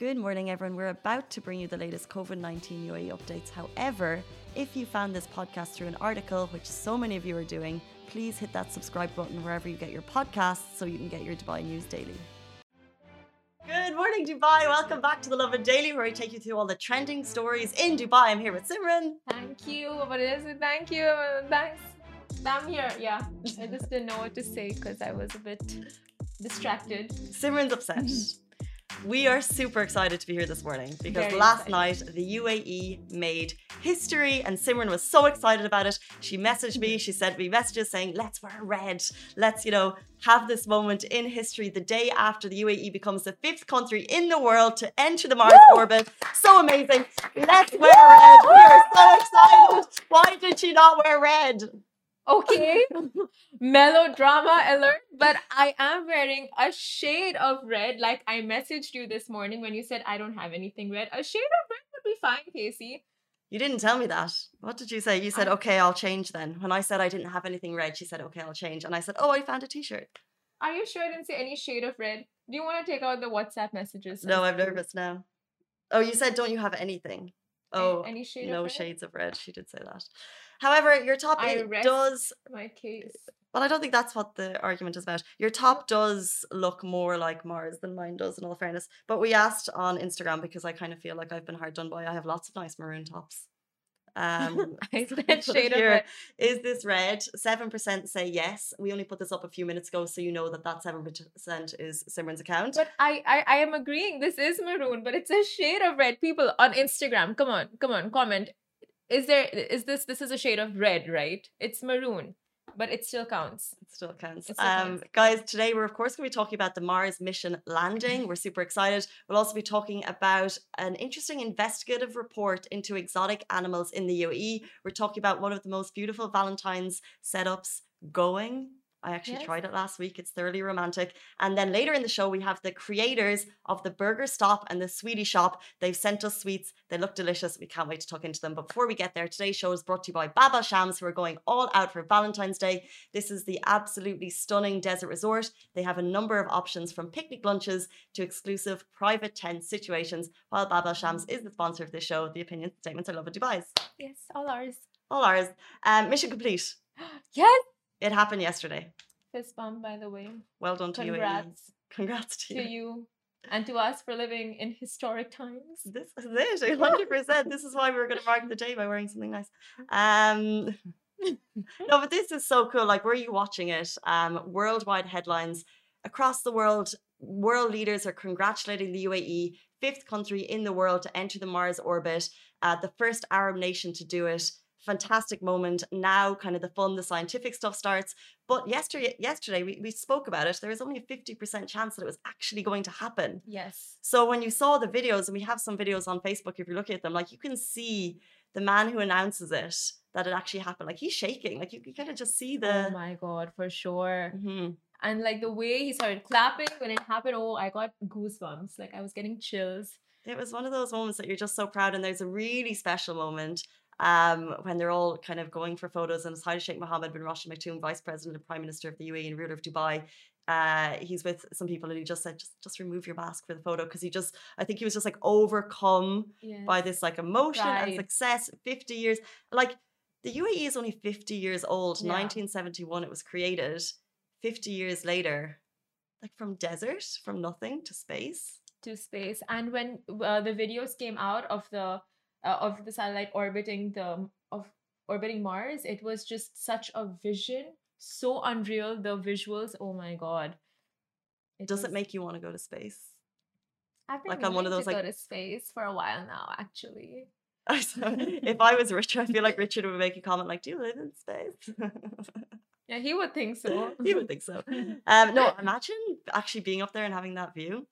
Good morning, everyone. We're about to bring you the latest COVID 19 UAE updates. However, if you found this podcast through an article, which so many of you are doing, please hit that subscribe button wherever you get your podcasts so you can get your Dubai news daily. Good morning, Dubai. Welcome back to the Lovin Daily, where we take you through all the trending stories in Dubai. I'm here with Simran. Thank you. What is it? Thank you. Thanks. I'm here. Yeah. I just didn't know what to say because I was a bit distracted. Simran's upset. We are super excited to be here this morning because Very last night the UAE made history and Simran was so excited about it. She messaged me, she sent me messages saying, let's wear red. Let's, you know, have this moment in history the day after the UAE becomes the fifth country in the world to enter the Mars orbit. So amazing. Let's wear red. We are so excited. Why did she not wear red? Okay. Melodrama alert. But I am wearing a shade of red. Like I messaged you this morning when you said I don't have anything red. A shade of red would be fine, Casey. You didn't tell me that. What did you say? You said, I- okay, I'll change then. When I said I didn't have anything red, she said, okay, I'll change. And I said, oh, I found a t shirt. Are you sure I didn't say any shade of red? Do you want to take out the WhatsApp messages? No, I'm nervous now. Oh, you said, don't you have anything? Oh, any shade of no red? shades of red. She did say that. However, your top I it does, My case. but I don't think that's what the argument is about. Your top does look more like Mars than mine does, in all fairness. But we asked on Instagram because I kind of feel like I've been hard done by. I have lots of nice maroon tops. Um, shade here, red. Is this red? 7% say yes. We only put this up a few minutes ago, so you know that that 7% is Simran's account. But I, I, I am agreeing. This is maroon, but it's a shade of red. People on Instagram, come on, come on, comment. Is there is this this is a shade of red, right? It's maroon, but it still counts. It still counts. It still um, counts. Guys, today we're of course going to be talking about the Mars mission landing. We're super excited. We'll also be talking about an interesting investigative report into exotic animals in the UAE. We're talking about one of the most beautiful Valentine's setups going. I actually Yes. tried it last week. It's thoroughly romantic. And then later in the show, we have the creators of the Burger Stop and the Sweetie Shop. They've sent us sweets. They look delicious. We can't wait to tuck into them. But before we get there, today's show is brought to you by Bab Al Shams, who are going all out for Valentine's Day. This is the absolutely stunning desert resort. They have a number of options from picnic lunches to exclusive private tent situations. While Bab Al Shams is the sponsor of this show, the opinion statements are Lovin Dubai's. Yes, all ours. All ours. Um, mission complete. Yes. It happened yesterday. Fist bump, by the way. Well done to you. Congrats Congrats to you. to you and to us for living in historic times. This is it, hundred percent. This is why we were going to mark the day by wearing something nice. Um, no, but this is so cool. Like, were you watching it? Um, worldwide headlines across the world. World leaders are congratulating the UAE, fifth country in the world to enter the Mars orbit, uh, the first Arab nation to do it. Fantastic moment. Now, kind of the fun, the scientific stuff starts. But yesterday, yesterday we, we spoke about it. There was only a fifty percent chance that it was actually going to happen. Yes. So when you saw the videos, and we have some videos on Facebook if you're looking at them, like you can see the man who announces it that it actually happened. Like he's shaking. Like you can kind of just see the. oh my god, for sure. Mhm. And like the way he started clapping when it happened, oh, I got goosebumps. Like I was getting chills. It was one of those moments that you're just so proud, and there's a really special moment um, when they're all kind of going for photos, and it's Hadi Sheikh Mohammed bin Rashid Maktoum, Vice President and Prime Minister of the UAE and ruler of Dubai. Uh, he's with some people, and he just said, "Just, just remove your mask for the photo," because he just, I think he was just like overcome by this like emotion and success 50 years like the UAE is only 50 years old Yeah. 1971 it was created 50 years later like from desert from nothing to space to space and when uh, the videos came out of the uh, of the satellite orbiting the of orbiting mars it was just such a vision so unreal the visuals oh my god. It does it make you want to go to space? I've been like on one of those, to like- go to space for a while now actually. If I was Richard I feel like Richard would make a comment like do you live in space? Yeah he would think so. He would think so. Um no imagine actually being up there and having that view.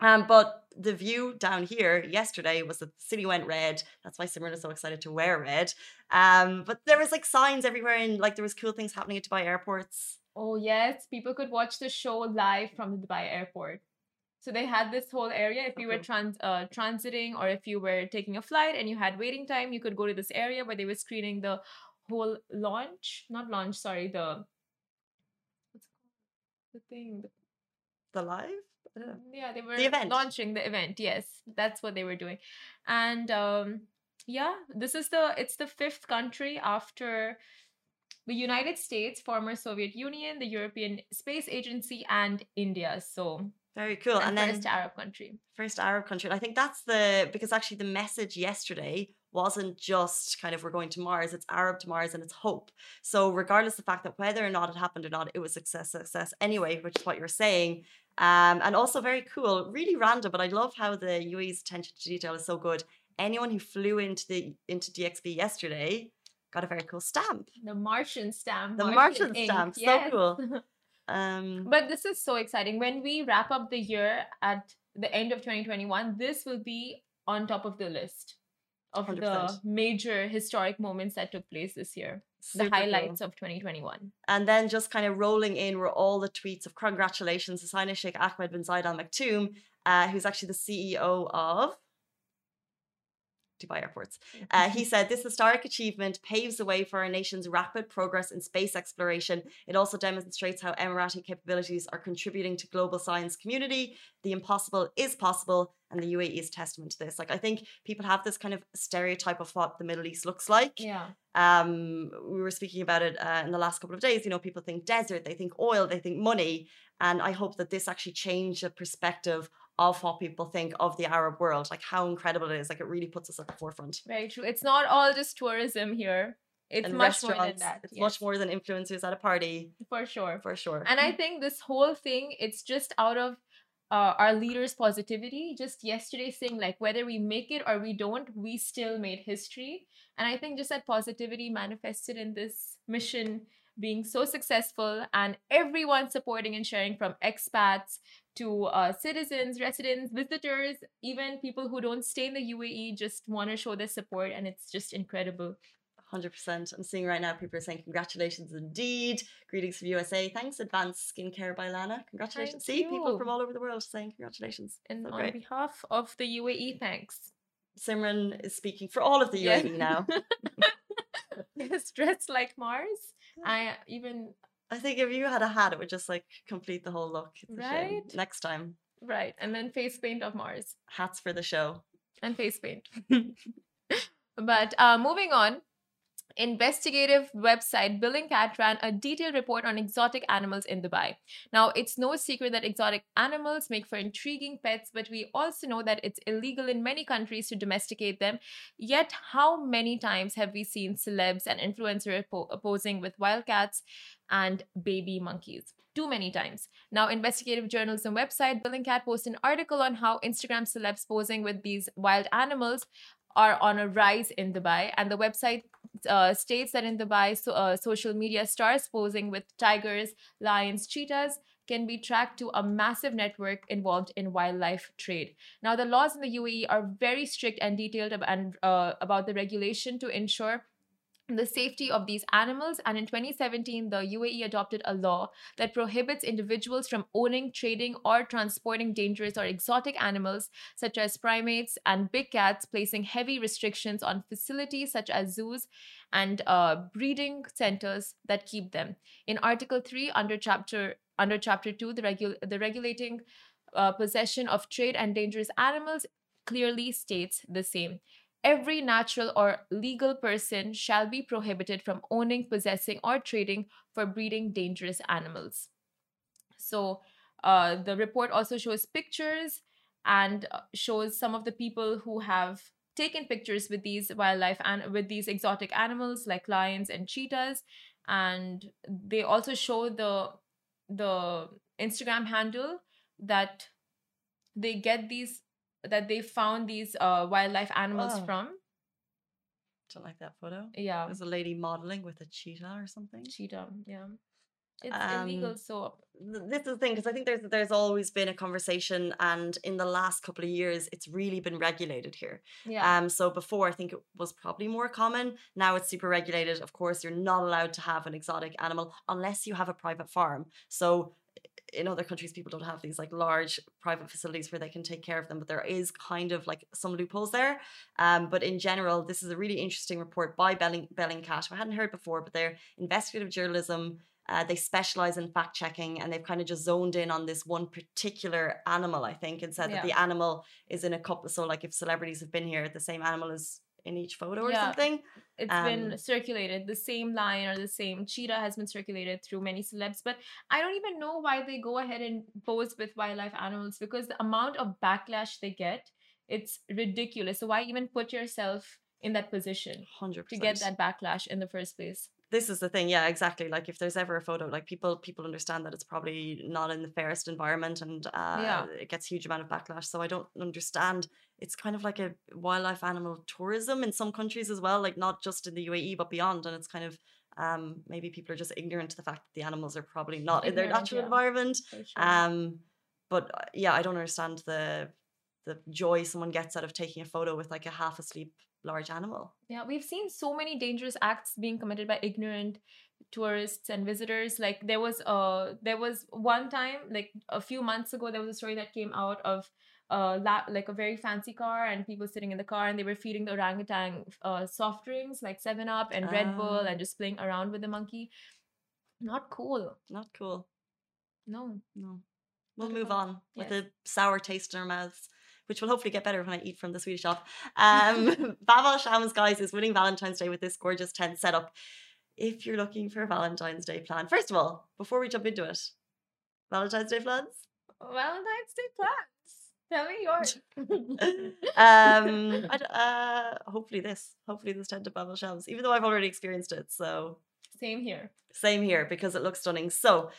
Um, but the view down here yesterday was that the city went red. That's why Simran is so excited to wear red. Um, but there was like signs everywhere, and like there was cool things happening at Dubai airports. Oh yes, people could watch the show live from the Dubai airport. So they had this whole area. If you were trans uh, transiting or if you were taking a flight and you had waiting time, you could go to this area where they were screening the whole launch, not launch, sorry, the what's it called? The thing, the The live? The- yeah they were event. launching the event yes that's what they were doing and um yeah this is the it's the fifth country after the united states former soviet union the european space agency and india so very cool. and, And then first arab country first Arab country. And I think that's the because actually the message yesterday wasn't just kind of we're going to Mars, it's Arab to Mars and it's hope. So regardless of the fact that whether or not it happened or not, it was success, success anyway, which is what you're saying. Um, and also very cool, really random, but I love how the UAE's attention to detail is so good. Anyone who flew into the into DXB yesterday got a very cool stamp. the martian stamp The Martian ink, stamp, so cool. Um, But this is so exciting. When we wrap up the year at the end of 2021, this will be on top of the list of the 100%. major historic moments that took place this year, super the cool. highlights of 2021. And then just kind of rolling in were all the tweets of congratulations to Sina Sheikh Ahmed bin Saeed Al Maktoum, uh, who's actually the CEO of Dubai Airports. Uh, he said, This historic achievement paves the way for our nation's rapid progress in space exploration. It also demonstrates how Emirati capabilities are contributing to global science community. The impossible is possible, and the UAE is testament to this. Like, I think people have this kind of stereotype of what the Middle East looks like. yeah. Um, we were speaking about it uh, in the last couple of days. You know, people think desert, they think oil, they think money. And I hope that this actually changed the perspective of what people think of the Arab world, like how incredible it is. Like it really puts us at the forefront. Very true. It's not all just tourism here. It's much more than that. It's yes, much more than influencers at a party, for sure. for sure. And I think this whole thing, it's just out of uh, our leaders' positivity. Just yesterday saying, like, whether we make it or we don't, we still made history. And I think just that positivity manifested in this mission being so successful and everyone supporting and sharing from expats to uh, citizens, residents, visitors, even people who don't stay in the UAE just want to show their support. And it's just incredible. 100%. I'm seeing right now people are saying congratulations indeed. Greetings from USA. Thanks, Advanced Skincare by Lana. Congratulations. Thank See, people from all over the world saying congratulations. And So on great. behalf of the UAE, thanks. Simran is speaking for all of the Yeah. UAE now. Yes, dressed like Mars. I even I think if you had a hat, it would just like complete the whole look. It's a shame. Right? Next time, right, and then face paint of Mars hats for the show. and face paint. but uh, moving on, investigative website Bellingcat ran a detailed report on exotic animals in Dubai. Now, it's no secret that exotic animals make for intriguing pets, but we also know that it's illegal in many countries to domesticate them. Yet, how many times have we seen celebs and influencers po- posing with wildcats and baby monkeys? Too many times. Now, investigative journalism website Bellingcat posted an article on how Instagram celebs posing with these wild animals are on a rise in Dubai, and the website uh, states that in Dubai, so, uh, social media stars posing with tigers, lions, cheetahs can be tracked to a massive network involved in wildlife trade. Now, the laws in the UAE are very strict and detailed and uh, about the regulation to ensure the safety of these animals and in 2017 the UAE adopted a law that prohibits individuals from owning trading or transporting dangerous or exotic animals such as primates and big cats placing heavy restrictions on facilities such as zoos and uh, breeding centers that keep them. In article 3 under chapter under chapter 2 the regu- the regulating uh, possession of trade and dangerous animals clearly states the same every natural or legal person shall be prohibited from owning, possessing, or trading for breeding dangerous animals. So, uh, the report also shows pictures and uh, shows some of the people who have taken pictures with these wildlife and with these exotic animals like lions and cheetahs and they also show the the instagram handle that they get these that they found these uh, wildlife animals Oh. from Don't like that photo. yeah There's a lady modeling with a cheetah or something. cheetah yeah it's Um, illegal so This is the thing because I think there's there's always been a conversation, and in the last couple of years, it's really been regulated here. yeah Um, so before I think it was probably more common. Now it's super regulated. Of course, you're not allowed to have an exotic animal unless you have a private farm. So in other countries, people don't have these like large private facilities where they can take care of them, but there is kind of like some loopholes there. Um, but in general, this is a really interesting report by Belling Bellingcat. I hadn't heard before, but they're investigative journalism Uh, they specialize in fact checking and they've kind of just zoned in on this one particular animal, I think, and said that the animal is in a couple. So, like, if celebrities have been here, the same animal is in each photo or Yeah. something. It's Um, been circulated. The same lion or the same cheetah has been circulated through many celebs. But I don't even know why they go ahead and pose with wildlife animals because the amount of backlash they get, it's ridiculous. So why even put yourself in that position 100%. to get that backlash in the first place? This is the thing yeah exactly like if there's ever a photo like people people understand that it's probably not in the fairest environment and uh Yeah. it gets huge amount of backlash so i don't understand it's kind of like a wildlife animal tourism in some countries as well like not just in the uae but beyond and it's kind of um maybe people are just ignorant to the fact that the animals are probably not in their natural yeah. environment sure. um but uh, yeah i don't understand the the joy someone gets out of taking a photo with like a half asleep large animal Yeah, we've seen so many dangerous acts being committed by ignorant tourists and visitors. Like there was uh there was one time, like a few months ago, there was a story that came out of uh la- like a very fancy car and people sitting in the car and they were feeding the orangutan uh soft drinks like Seven Up and Red Bull Ah. and just playing around with the monkey. Not cool. not cool No. No. We'll move on with Yes. a sour taste in our mouths, which will hopefully get better when I eat from the Sweetie Shop. Um, Bab Al Shams, guys, is winning Valentine's Day with this gorgeous tent setup. If you're looking for a Valentine's Day plan, first of all, before we jump into it, Valentine's Day plans? Valentine's Day plans. Tell me yours. um, uh, hopefully this, hopefully this tent at Bab Al Shams, even though I've already experienced it. So Same here. Same here because it looks stunning. So,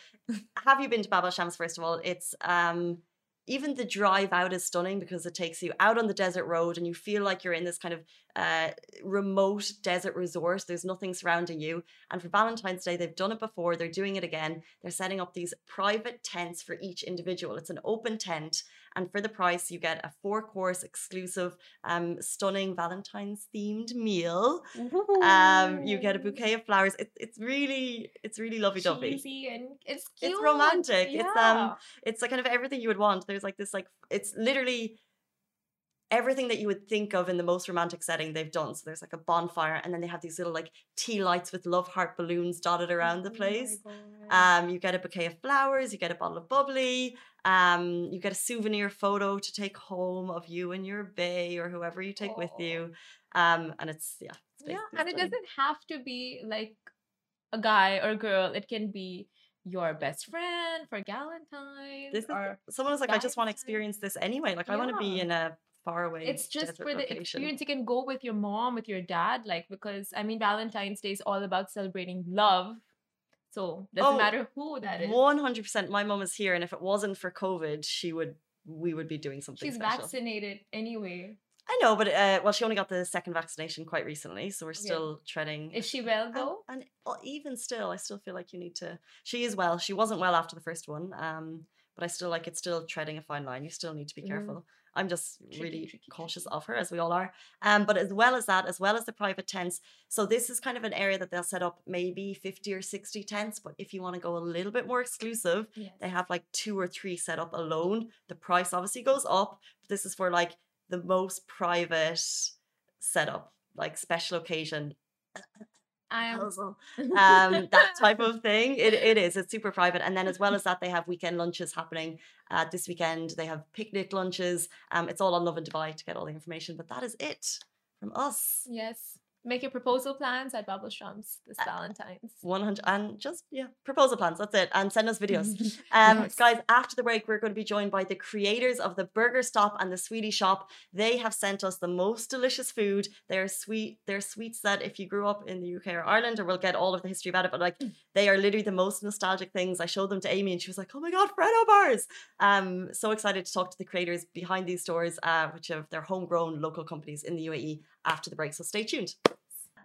have you been to Bab Al Shams? First of all, it's um, even the drive out is stunning because it takes you out on the desert road and you feel like you're in this kind of uh, remote desert resort. There's nothing surrounding you. And for Valentine's Day, they've done it before. They're doing it again. They're setting up these private tents for each individual. It's an open tent, and for the price, you get a four-course exclusive, um, stunning Valentine's themed meal. Um, you get a bouquet of flowers. It, it's really, it's really lovey dovey. And it's cute. It's romantic. It's um, it's a kind of everything you would want. There's like this, like it's literally everything that you would think of in the most romantic setting they've done. So there's like a bonfire, and then they have these little like tea lights with love heart balloons dotted around the Oh place. Um, you get a bouquet of flowers, you get a bottle of bubbly, um, you get a souvenir photo to take home of you and your bay or whoever you take with you. Um, and it's yeah, it's yeah, and it doesn't have to be like a guy or a girl. It can be your best friend for Galentine's This is or someone was like, I just want to experience this anyway. Like I want to be in a faraway. it's just for the location. experience. You can go with your mom, with your dad, like because I mean Valentine's Day is all about celebrating love. So doesn't Oh, matter who that is. One hundred percent. My mom is here, and if it wasn't for COVID, she would. We would be doing something She's special. vaccinated anyway. I know, but uh, well, she only got the second vaccination quite recently, so we're Okay. still treading. Is she well And, though? and well, even still, I still feel like you need to. She is well. She wasn't well after the first one, um, but I still like it's still treading a fine line. You still need to be Mhm. careful. I'm just Tricky, really tricky, cautious tricky. of her, as we all are. Um, but as well as that, as well as the private tents, so this is kind of an area that they'll set up maybe 50 or 60 tents. But if you want to go a little bit more exclusive, Yes. they have like two or three set up alone. The price obviously goes up, but this is for like the most private setup, like special occasion proposal, um, that type of thing. It, it is. It's super private. And then as well as that, they have weekend lunches happening uh, this weekend. They have picnic lunches. Um, it's all on Lovin Dubai to get all the information. But that is it from us. Yes. Make your proposal plans at Bubble Shrums this Uh, Valentine's. 100 and just yeah proposal plans that's it and send us videos Um, Yes. guys, after the break, we're going to be joined by the creators of the Burger Stop and the Sweetie Shop. They have sent us the most delicious food. They're sweet. They're sweets that if you grew up in the UK or Ireland, or we'll get all of the history about it, but like they are literally the most nostalgic things. I showed them to Amy, and she was like, "Oh my god, Freddo bars!" Um, so excited to talk to the creators behind these stores, uh, which are their homegrown local companies in the UAE. After the break, so stay tuned.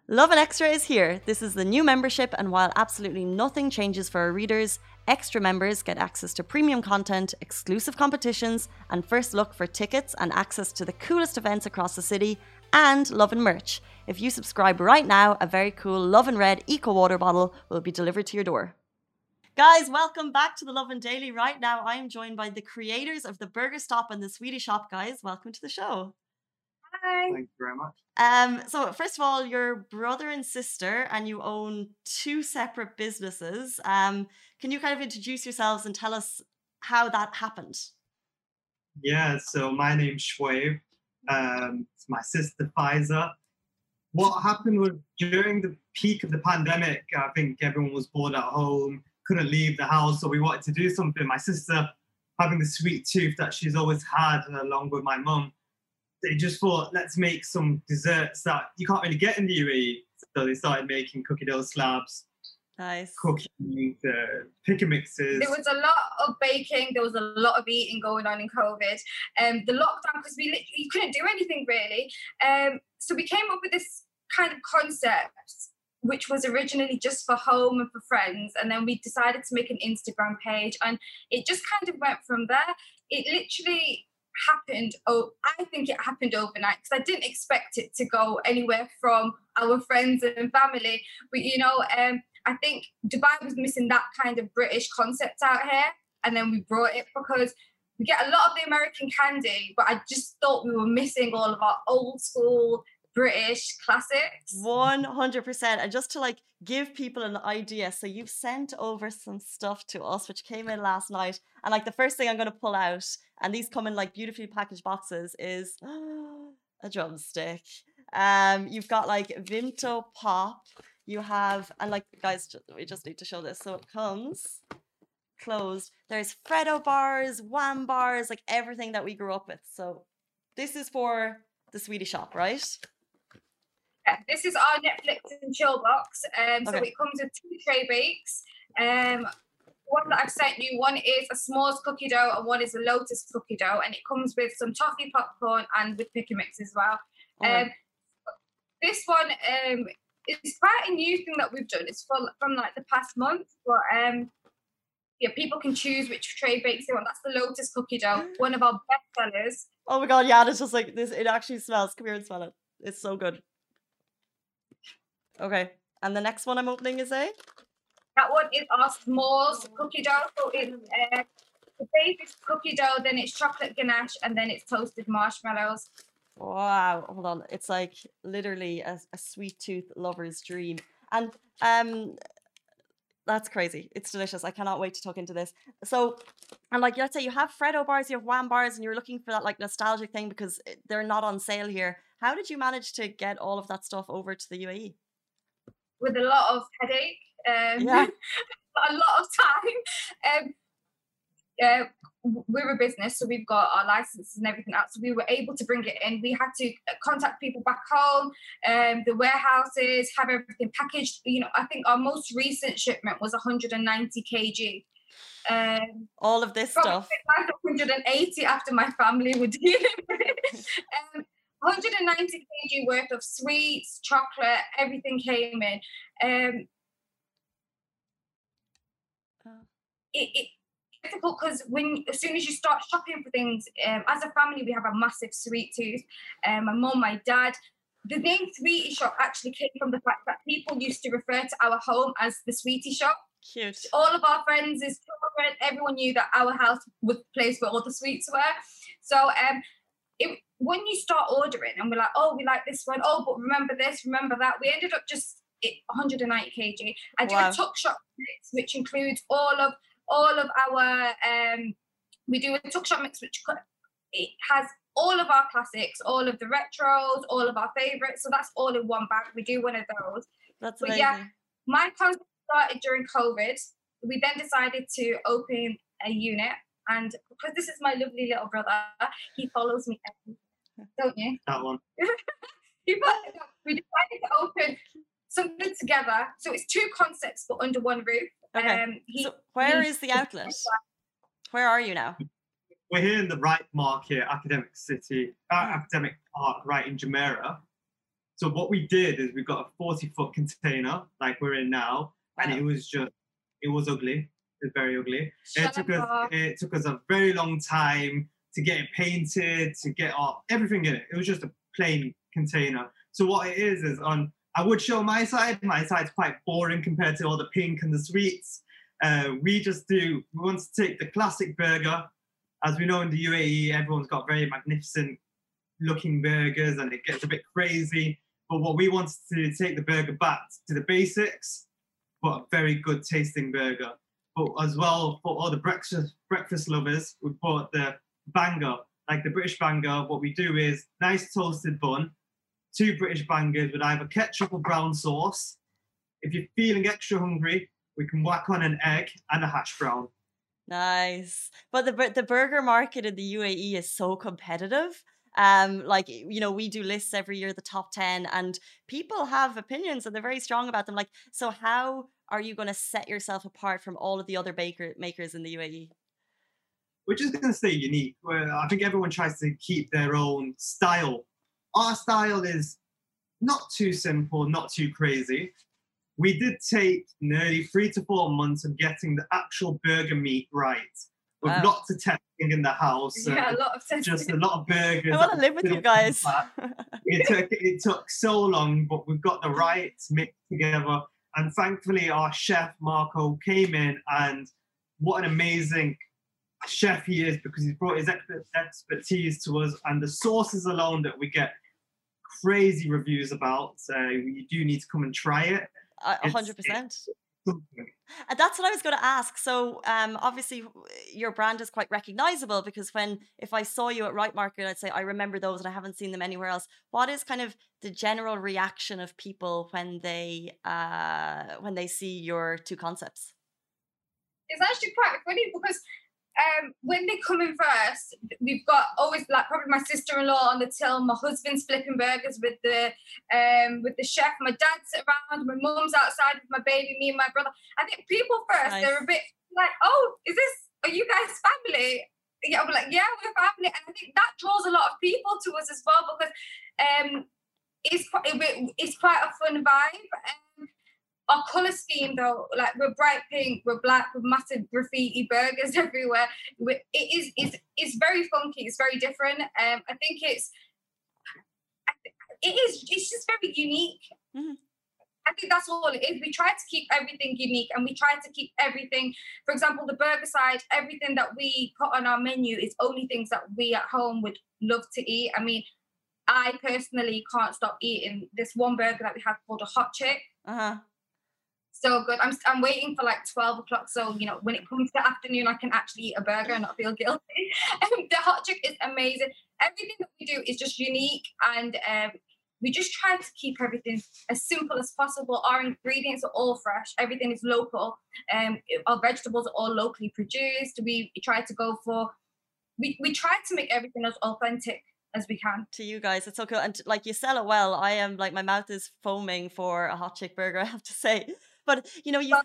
Lovin Extra is here. This is the new membership, and while absolutely nothing changes for our readers, extra members get access to premium content, exclusive competitions, and first look for tickets and access to the coolest events across the city, and Lovin merch. If you subscribe right now, a very cool Lovin Red Eco Water bottle will be delivered to your door. Guys, welcome back to the Lovin Daily. Right now, I am joined by the creators of the Burger Stop and the Sweetie Shop. Guys, welcome to the show. Hi. Thank you very much. Um, so first of all, you're brother and sister, and you own two separate businesses. Um, can you kind of introduce yourselves and tell us how that happened? Yeah, so my name's Shoaib. Um, it's my sister Faiza. What happened was during the peak of the pandemic, I think everyone was bored at home, couldn't leave the house, so we wanted to do something. My sister, having the sweet tooth that she's always had, along with my mum, they just thought, let's make some desserts that you can't really get in the UAE. So they started making cookie dough slabs, nice cooking, uh, pick mixes. There was a lot of baking. There was a lot of eating going on in COVID. Um, the lockdown because we literally you couldn't do anything really. Um, so we came up with this kind of concept which was originally just for home and for friends and then we decided to make an instagram page and it just kind of went from there it literally happened oh i think it happened overnight because i didn't expect it to go anywhere from our friends and family. But you know um i think dubai was missing that kind of british concept out here and then we brought it because we get a lot of the american candy but i just thought we were missing all of our old school British classics. 100%. And just to like give people an idea, so you've sent over some stuff to us, which came in last night. And like the first thing I'm going to pull out, and these come in like beautifully packaged boxes, is a drumstick. Um, you've got like Vimto Pop. You have, and like guys, we just need to show this. So it comes closed. There's Freddo bars, Wham bars, like everything that we grew up with. So this is for the sweetie shop, right? Yeah, this is our Netflix and chill box. Um, so okay. it comes with two tray bakes. Um, one that I've sent you, one is a s'mores cookie dough and one is a lotus cookie dough, and it comes with some toffee popcorn and with picky mix as well. Um, this one um, is quite a new thing that we've done. It's from, from like the past month, but um, yeah, people can choose which tray bakes they want. That's the lotus cookie dough, one of our best sellers. Oh my god, yeah, it's just like this. It actually smells. Come here and smell it. It's so good. Okay. And the next one I'm opening is a? That one is our s'mores cookie dough. So it's uh, the base is cookie dough, then it's chocolate ganache, and then it's toasted marshmallows. Wow. Hold on. It's like literally a, a sweet tooth lover's dream. And um that's crazy. It's delicious. I cannot wait to talk into this. So, and like let's say you have Freddo bars, you have Wham bars, and you're looking for that like nostalgic thing because they're not on sale here. How did you manage to get all of that stuff over to the UAE? With a lot of headache, um, yeah. a lot of time. Um, uh, we're a business, so we've got our licenses and everything else. So we were able to bring it in. We had to uh, contact people back home, um, the warehouses, have everything packaged. You know, I think our most recent shipment was 190 kg. Um, All of this stuff. 180 after my family were dealing with it. Um, 190 kg worth of sweets, chocolate, everything came in. Um, oh. it, it difficult because when as soon as you start shopping for things, um, as a family we have a massive sweet tooth. Um, my mom, my dad. The name Sweetie Shop actually came from the fact that people used to refer to our home as the Sweetie Shop. Cute. All of our friends, is children, everyone knew that our house was the place where all the sweets were. So um, it, when you start ordering and we're like, oh, we like this one, oh, but remember this, remember that, we ended up just 190 kg. I do wow. a tuck shop mix, which includes all of all of our um we do a tuck shop mix which it has all of our classics, all of the retros, all of our favorites. So that's all in one bag. We do one of those. That's amazing. Yeah, my concept started during COVID. We then decided to open a unit and because this is my lovely little brother, he follows me, don't you? That one. we decided to open something together. So it's two concepts, but under one roof. Okay. Um, he, so where is the outlet? Where are you now? We're here in the Ripe market, academic city, uh, academic park, right in Jumeirah. So what we did is we got a 40 foot container like we're in now, wow. and it was just it was ugly is very ugly. it took us it took us a very long time to get it painted, to get all, everything in it. It was just a plain container. So what it is is on I would show my side. My side's quite boring compared to all the pink and the sweets. Uh, we just do we want to take the classic burger. As we know in the UAE, everyone's got very magnificent looking burgers and it gets a bit crazy. But what we wanted to take the burger back to the basics, but a very good tasting burger. But as well for all the breakfast breakfast lovers, we bought the banger, like the British banger. What we do is nice toasted bun, two British bangers with either ketchup or brown sauce. If you're feeling extra hungry, we can whack on an egg and a hash brown. Nice. But the the burger market in the UAE is so competitive. Um, like you know, we do lists every year, the top ten, and people have opinions and they're very strong about them. Like, so how are you going to set yourself apart from all of the other baker makers in the UAE? We're just going to stay unique. Where I think everyone tries to keep their own style. Our style is not too simple, not too crazy. We did take nearly three to four months of getting the actual burger meat right. With wow. lots of testing in the house. Yeah, a uh, lot of testing. Just a lot of burgers. I want to live with you guys. it took it took so long, but we've got the right mix together. And thankfully, our chef Marco came in, and what an amazing chef he is because he's brought his expertise to us. And the sauces alone that we get crazy reviews about, so you do need to come and try it. A hundred percent. And that's what I was going to ask. So, um, obviously, your brand is quite recognizable because when if I saw you at Ripe Market, I'd say I remember those, and I haven't seen them anywhere else. What is kind of the general reaction of people when they uh, when they see your two concepts? It's actually quite funny because um, when they come in first, we've got always like probably my sister-in-law on the till, my husband's flipping burgers with the um, with the chef, my dad's around, my mum's outside with my baby, me and my brother. I think people first nice. they're a bit like, oh, is this are you guys family? Yeah, we're like, yeah, we're family, and I think that draws a lot of people to us as well because um, it's quite it's quite a fun vibe. Our color scheme, though, like we're bright pink, we're black, with massive graffiti burgers everywhere. It is it's, it's very funky. It's very different. Um, I think it's it is it's just very unique. Mm-hmm. I think that's all it is. We try to keep everything unique and we try to keep everything, for example, the burger side, everything that we put on our menu is only things that we at home would love to eat. I mean, I personally can't stop eating this one burger that we have called a hot chick. Uh-huh so good. I'm I'm waiting for like 12 o'clock. So, you know, when it comes to afternoon, I can actually eat a burger and not feel guilty. Um, the hot chick is amazing. Everything that we do is just unique and um, we just try to keep everything as simple as possible. Our ingredients are all fresh. Everything is local. Um, our vegetables are all locally produced. We try to go for, we, we try to make everything as authentic as we can. To you guys, it's so cool. And like you sell it well. I am like, my mouth is foaming for a hot chick burger, I have to say. But you know, you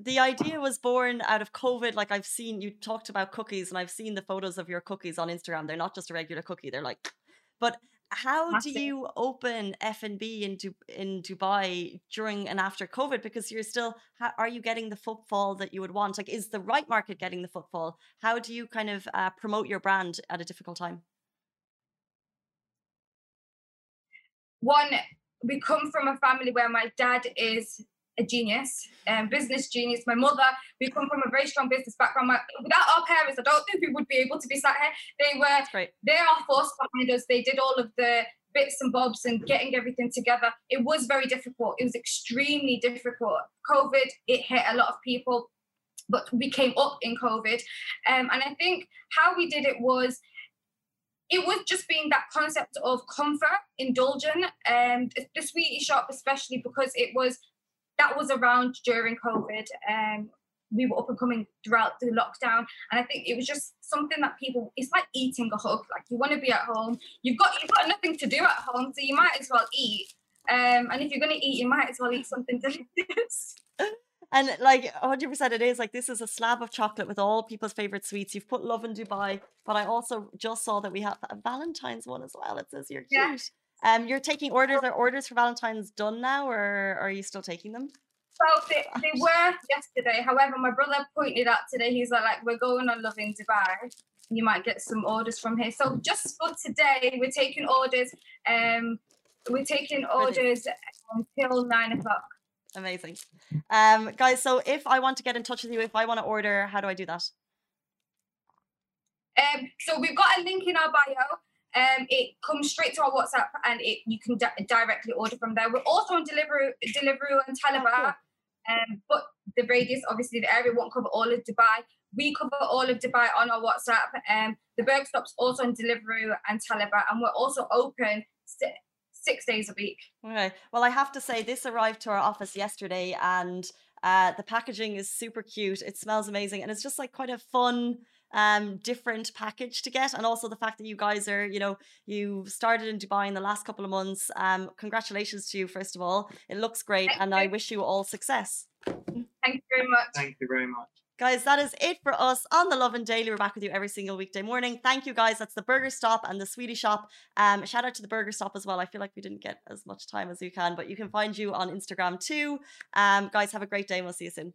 the idea was born out of COVID. Like I've seen you talked about cookies, and I've seen the photos of your cookies on Instagram. They're not just a regular cookie; they're like, but how do you open F and B in du- in Dubai during and after COVID? Because you're still, how, are you getting the footfall that you would want? Like, is the Ripe market getting the footfall? How do you kind of uh, promote your brand at a difficult time? One, we come from a family where my dad is a genius, um, business genius. My mother, we come from a very strong business background. My, without our parents, I don't think we would be able to be sat here. They were, they are force behind us. They did all of the bits and bobs and getting everything together. It was very difficult. It was extremely difficult. COVID, it hit a lot of people, but we came up in COVID. Um, and I think how we did it was it was just being that concept of comfort, indulgent, and the sweetie shop, especially because it was that was around during COVID. Um, we were up and coming throughout the lockdown, and I think it was just something that people. It's like eating a hug. Like you want to be at home. You've got you've got nothing to do at home, so you might as well eat. Um, and if you're gonna eat, you might as well eat something delicious. And like 100% it is like this is a slab of chocolate with all people's favorite sweets. You've put love in Dubai, but I also just saw that we have a Valentine's one as well. It says you're cute. Yeah. Um, you're taking orders. Are orders for Valentine's done now, or are you still taking them? So they, they were yesterday. However, my brother pointed out today. He's like, like we're going on Lovin Dubai. You might get some orders from here. So just for today, we're taking orders. Um, we're taking orders until nine o'clock. Amazing, um, guys. So if I want to get in touch with you, if I want to order, how do I do that? Um, so we've got a link in our bio. Um, it comes straight to our WhatsApp and it you can di- directly order from there. We're also on Deliveroo, Deliveroo and Talabat. Um, but the radius, obviously, the area won't cover all of Dubai. We cover all of Dubai on our WhatsApp. Um, the Berg Stop's also on Deliveroo and Talabat, and we're also open si- six days a week. Okay. Well, I have to say, this arrived to our office yesterday, and uh, the packaging is super cute. It smells amazing, and it's just like quite a fun, um, different package to get. And also the fact that you guys are, you know, you started in Dubai in the last couple of months. Um, congratulations to you, first of all. It looks great, Thank and I wish you all success. Thank you very much. Thank you very much. Guys, that is it for us on the Lovin Daily. We're back with you every single weekday morning. Thank you, guys. That's the Burger Stop and the Sweetie Shop. Um, shout out to the Burger Stop as well. I feel like we didn't get as much time as you can, but you can find you on Instagram too. Um, guys, have a great day and we'll see you soon.